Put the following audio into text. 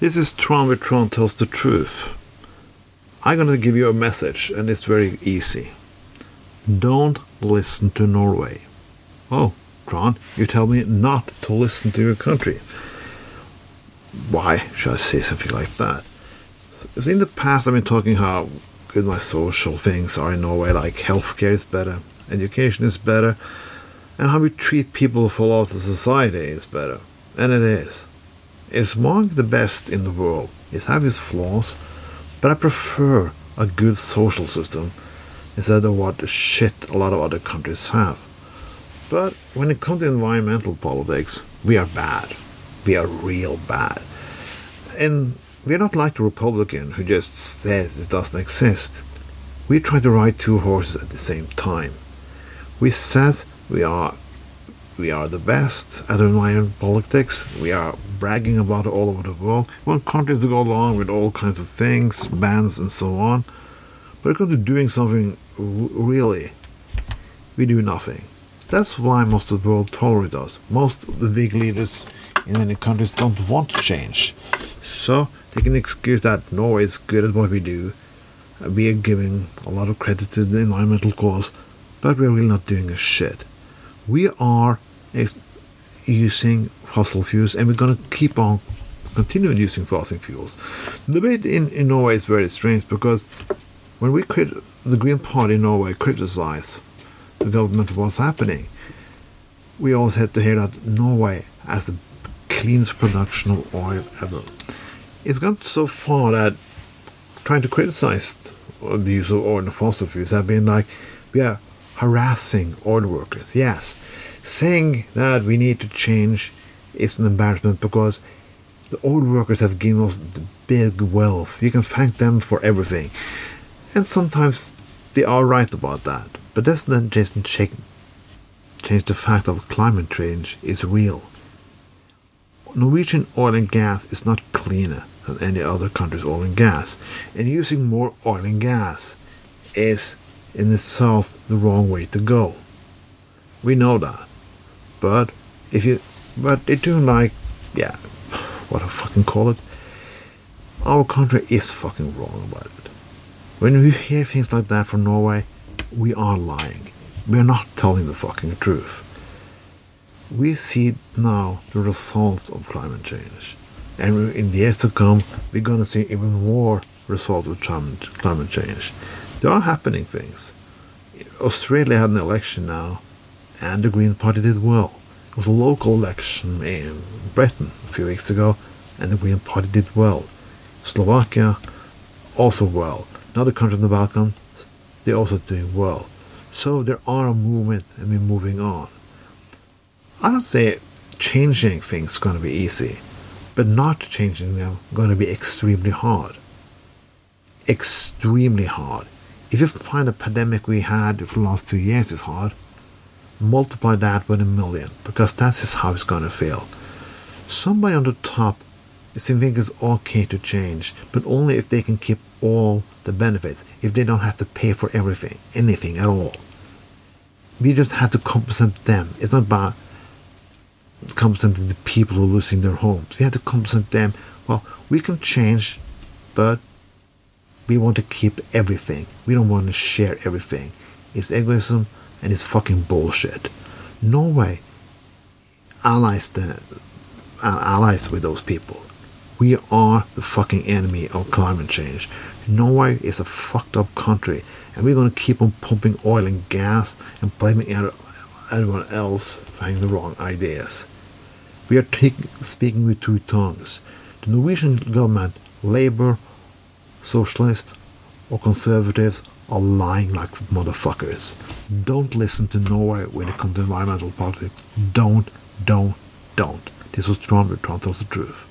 This is Tron where Tron tells the truth. I'm gonna give you a message, and it's very easy. Don't listen to Norway. Oh, Tron, you tell me not to listen to your country. Why should I say something like that? In the past, I've been talking how good my social things are in Norway, like healthcare is better, education is better, and how we treat people who fall out of society is better. And it is. It's among the best in the world. It has its flaws, but I prefer a good social system instead of what shit a lot of other countries have. But when it comes to environmental politics, we are bad. We are real bad. And we're not like the Republican who just says it doesn't exist. We try to ride two horses at the same time. We said we are we are the best at environmental politics. We are bragging about it all over the world. We want countries to go along with all kinds of things, bans and so on. But when it comes to doing something really, we do nothing. That's why most of the world tolerate us. Most of the big leaders in many countries don't want to change. So they can excuse that Norway is good at what we do. We are giving a lot of credit to the environmental cause, but we're really not doing a shit. We are using fossil fuels, and we're going to keep on continuing using fossil fuels. The debate in, in Norway is very strange because when we crit- the Green Party in Norway criticized the government of what's happening, we always had to hear that Norway has the cleanest production of oil ever. It's gone so far that trying to criticize the use of oil and fossil fuels have been like are harassing oil workers. Yes, saying that we need to change is an embarrassment because the oil workers have given us the big wealth. You can thank them for everything. And sometimes they are right about that. But that's not just change, change the fact of climate change is real. Norwegian oil and gas is not cleaner than any other country's oil and gas. And using more oil and gas is in the South the wrong way to go. We know that. But if you but it doing like yeah, what I fucking call it. Our country is fucking wrong about it. When we hear things like that from Norway, we are lying. We're not telling the fucking truth. We see now the results of climate change. And in the years to come, we're going to see even more results of climate change. There are happening things. Australia had an election now, and the Green Party did well. It was a local election in Britain a few weeks ago, and the Green Party did well. Slovakia, also well. Another country in the Balkans, they're also doing well. So there are a movement, and we're moving on. I don't say changing things is going to be easy, but not changing them going to be extremely hard. Extremely hard. If you find a pandemic we had for the last two years is hard, multiply that with a million, because that is how it's going to feel. Somebody on the top think it's okay to change, but only if they can keep all the benefits, if they don't have to pay for everything, anything at all. We just have to compensate them. It's not about compensating the people who are losing their homes. We have to compensate them. Well, we can change, but we want to keep everything. We don't want to share everything. It's egoism and it's fucking bullshit. Norway allies the uh, allies with those people. We are the fucking enemy of climate change. Norway is a fucked up country, and we're going to keep on pumping oil and gas and blaming everyone else for having the wrong ideas. We are speaking with two tongues. The Norwegian government, Labour, Socialist, or Conservatives are lying like motherfuckers. Don't listen to Norway when it comes to environmental politics. Don't, don't, don't. This was Tron, but Tron tells the truth.